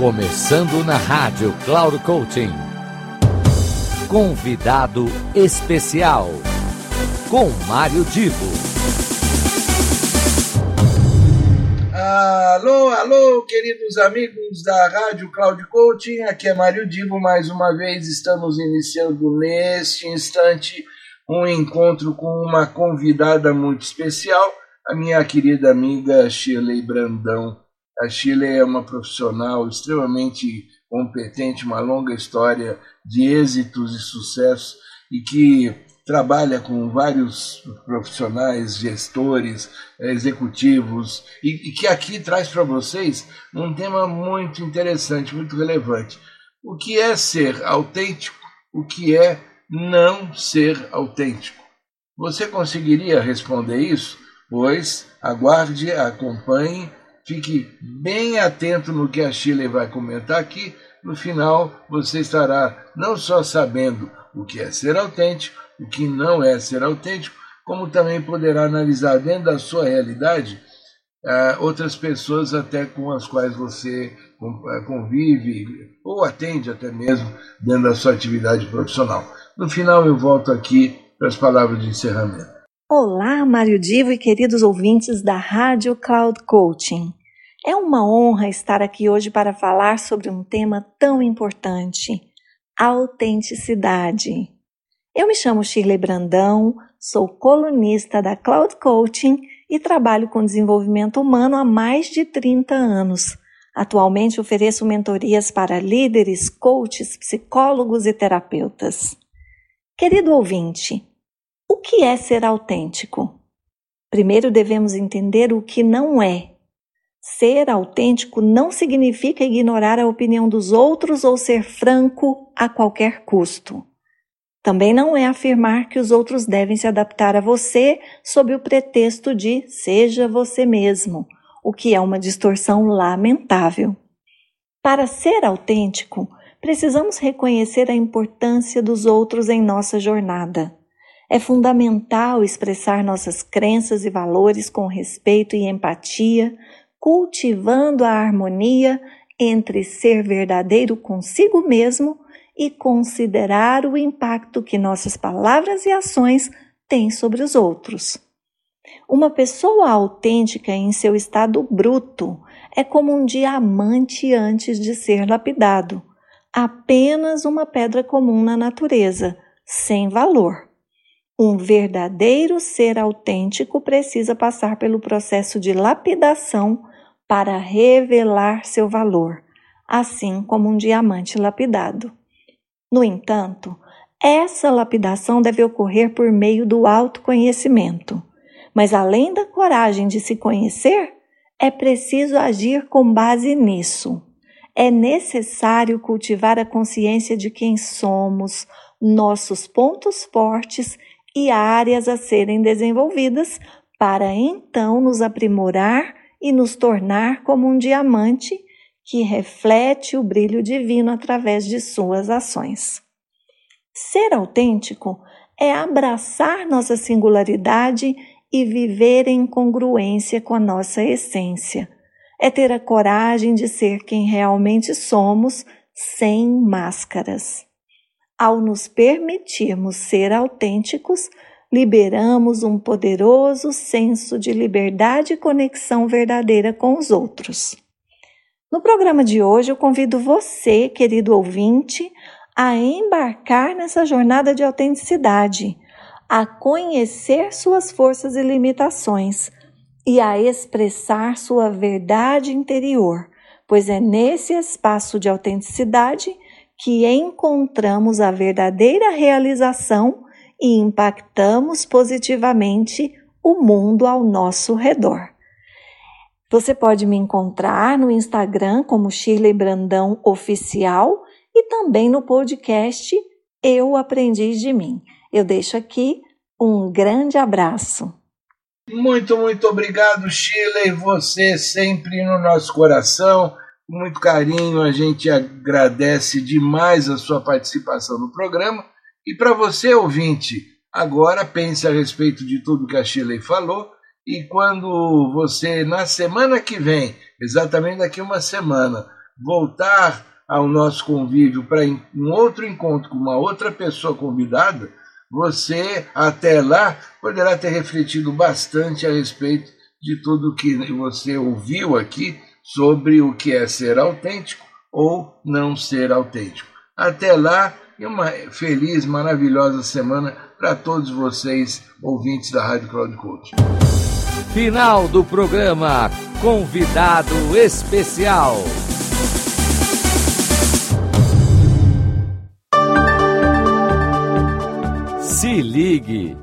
Começando na rádio Cloud Coaching. Convidado especial com Mário Divo. Alô, alô, queridos amigos da Rádio Cloud Coaching, aqui é Mário Divo, mais uma vez estamos iniciando neste instante um encontro com uma convidada muito especial, a minha querida amiga Shirley Brandão. A Shirley é uma profissional extremamente competente, uma longa história de êxitos e sucessos e que trabalha com vários profissionaes, gestores, executivos e que aqui traz para vocês um tema muito interessante, muito relevante. O que é ser autêntico? O que é não ser autêntico? Você conseguiria responder isso? Pois aguarde, acompanhe, fique bem atento no que a Chile vai comentar aqui. No final, você estará não só sabendo o que é ser autêntico, o que não é ser autêntico, como também poderá analisar dentro da sua realidade outras pessoas até com as quais você convive ou atende até mesmo dentro da sua atividade profissional. No final eu volto aqui para as palavras de encerramento. Olá, Mário Divo e queridos ouvintes da Rádio Cloud Coaching. É uma honra estar aqui hoje para falar sobre um tema tão importante, autenticidade. Eu me chamo Shirley Brandão, sou colunista da Cloud Coaching e trabalho com desenvolvimento humano há mais de 30 anos. Atualmente ofereço mentorias para líderes, coaches, psicólogos e terapeutas. Querido ouvinte, o que é ser autêntico? Primeiro devemos entender o que não é. Ser autêntico não significa ignorar a opinião dos outros ou ser franco a qualquer custo. Também não é afirmar que os outros devem se adaptar a você sob o pretexto de seja você mesmo, o que é uma distorção lamentável. Para ser autêntico, precisamos reconhecer a importância dos outros em nossa jornada. É fundamental expressar nossas crenças e valores com respeito e empatia, cultivando a harmonia entre ser verdadeiro consigo mesmo e considerar o impacto que nossas palavras e ações têm sobre os outros. Uma pessoa autêntica em seu estado bruto é como um diamante antes de ser lapidado apenas uma pedra comum na natureza, sem valor. Um verdadeiro ser autêntico precisa passar pelo processo de lapidação para revelar seu valor, assim como um diamante lapidado. No entanto, essa lapidação deve ocorrer por meio do autoconhecimento. Mas além da coragem de se conhecer, é preciso agir com base nisso é necessário cultivar a consciência de quem somos, nossos pontos fortes e áreas a serem desenvolvidas para então nos aprimorar e nos tornar como um diamante que reflete o brilho divino através de suas ações. Ser autêntico é abraçar nossa singularidade e viver em congruência com a nossa essência é ter a coragem de ser quem realmente somos, sem máscaras. Ao nos permitirmos ser autênticos, liberamos um poderoso senso de liberdade e conexão verdadeira com os outros. No programa de hoje, eu convido você, querido ouvinte, a embarcar nessa jornada de autenticidade, a conhecer suas forças e limitações e a expressar sua verdade interior, pois é nesse espaço de autenticidade que encontramos a verdadeira realização e impactamos positivamente o mundo ao nosso redor. Você pode me encontrar no Instagram como Shirley Brandão Oficial e também no podcast Eu Aprendi de Mim. Eu deixo aqui um grande abraço. Muito, muito obrigado, Chile. Você sempre no nosso coração. Muito carinho, a gente agradece demais a sua participação no programa. E para você, ouvinte, agora pense a respeito de tudo que a Chile falou. E quando você, na semana que vem, exatamente daqui uma semana, voltar ao nosso convívio para um outro encontro com uma outra pessoa convidada, você até lá poderá ter refletido bastante a respeito de tudo que você ouviu aqui sobre o que é ser autêntico ou não ser autêntico. Até lá e uma feliz, maravilhosa semana para todos vocês, ouvintes da Rádio Cloud Coach. Final do programa Convidado Especial. Se ligue!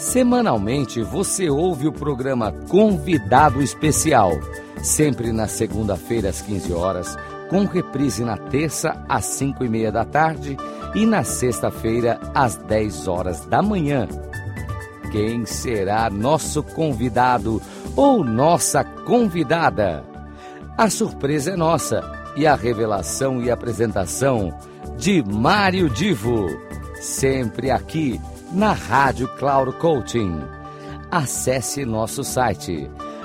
Semanalmente você ouve o programa Convidado Especial, sempre na segunda-feira às 15 horas, com reprise na terça às 5 e meia da tarde e na sexta-feira às 10 horas da manhã. Quem será nosso convidado ou nossa convidada? A surpresa é nossa e a revelação e apresentação de Mário Divo sempre aqui na Rádio Cloud Coaching. Acesse nosso site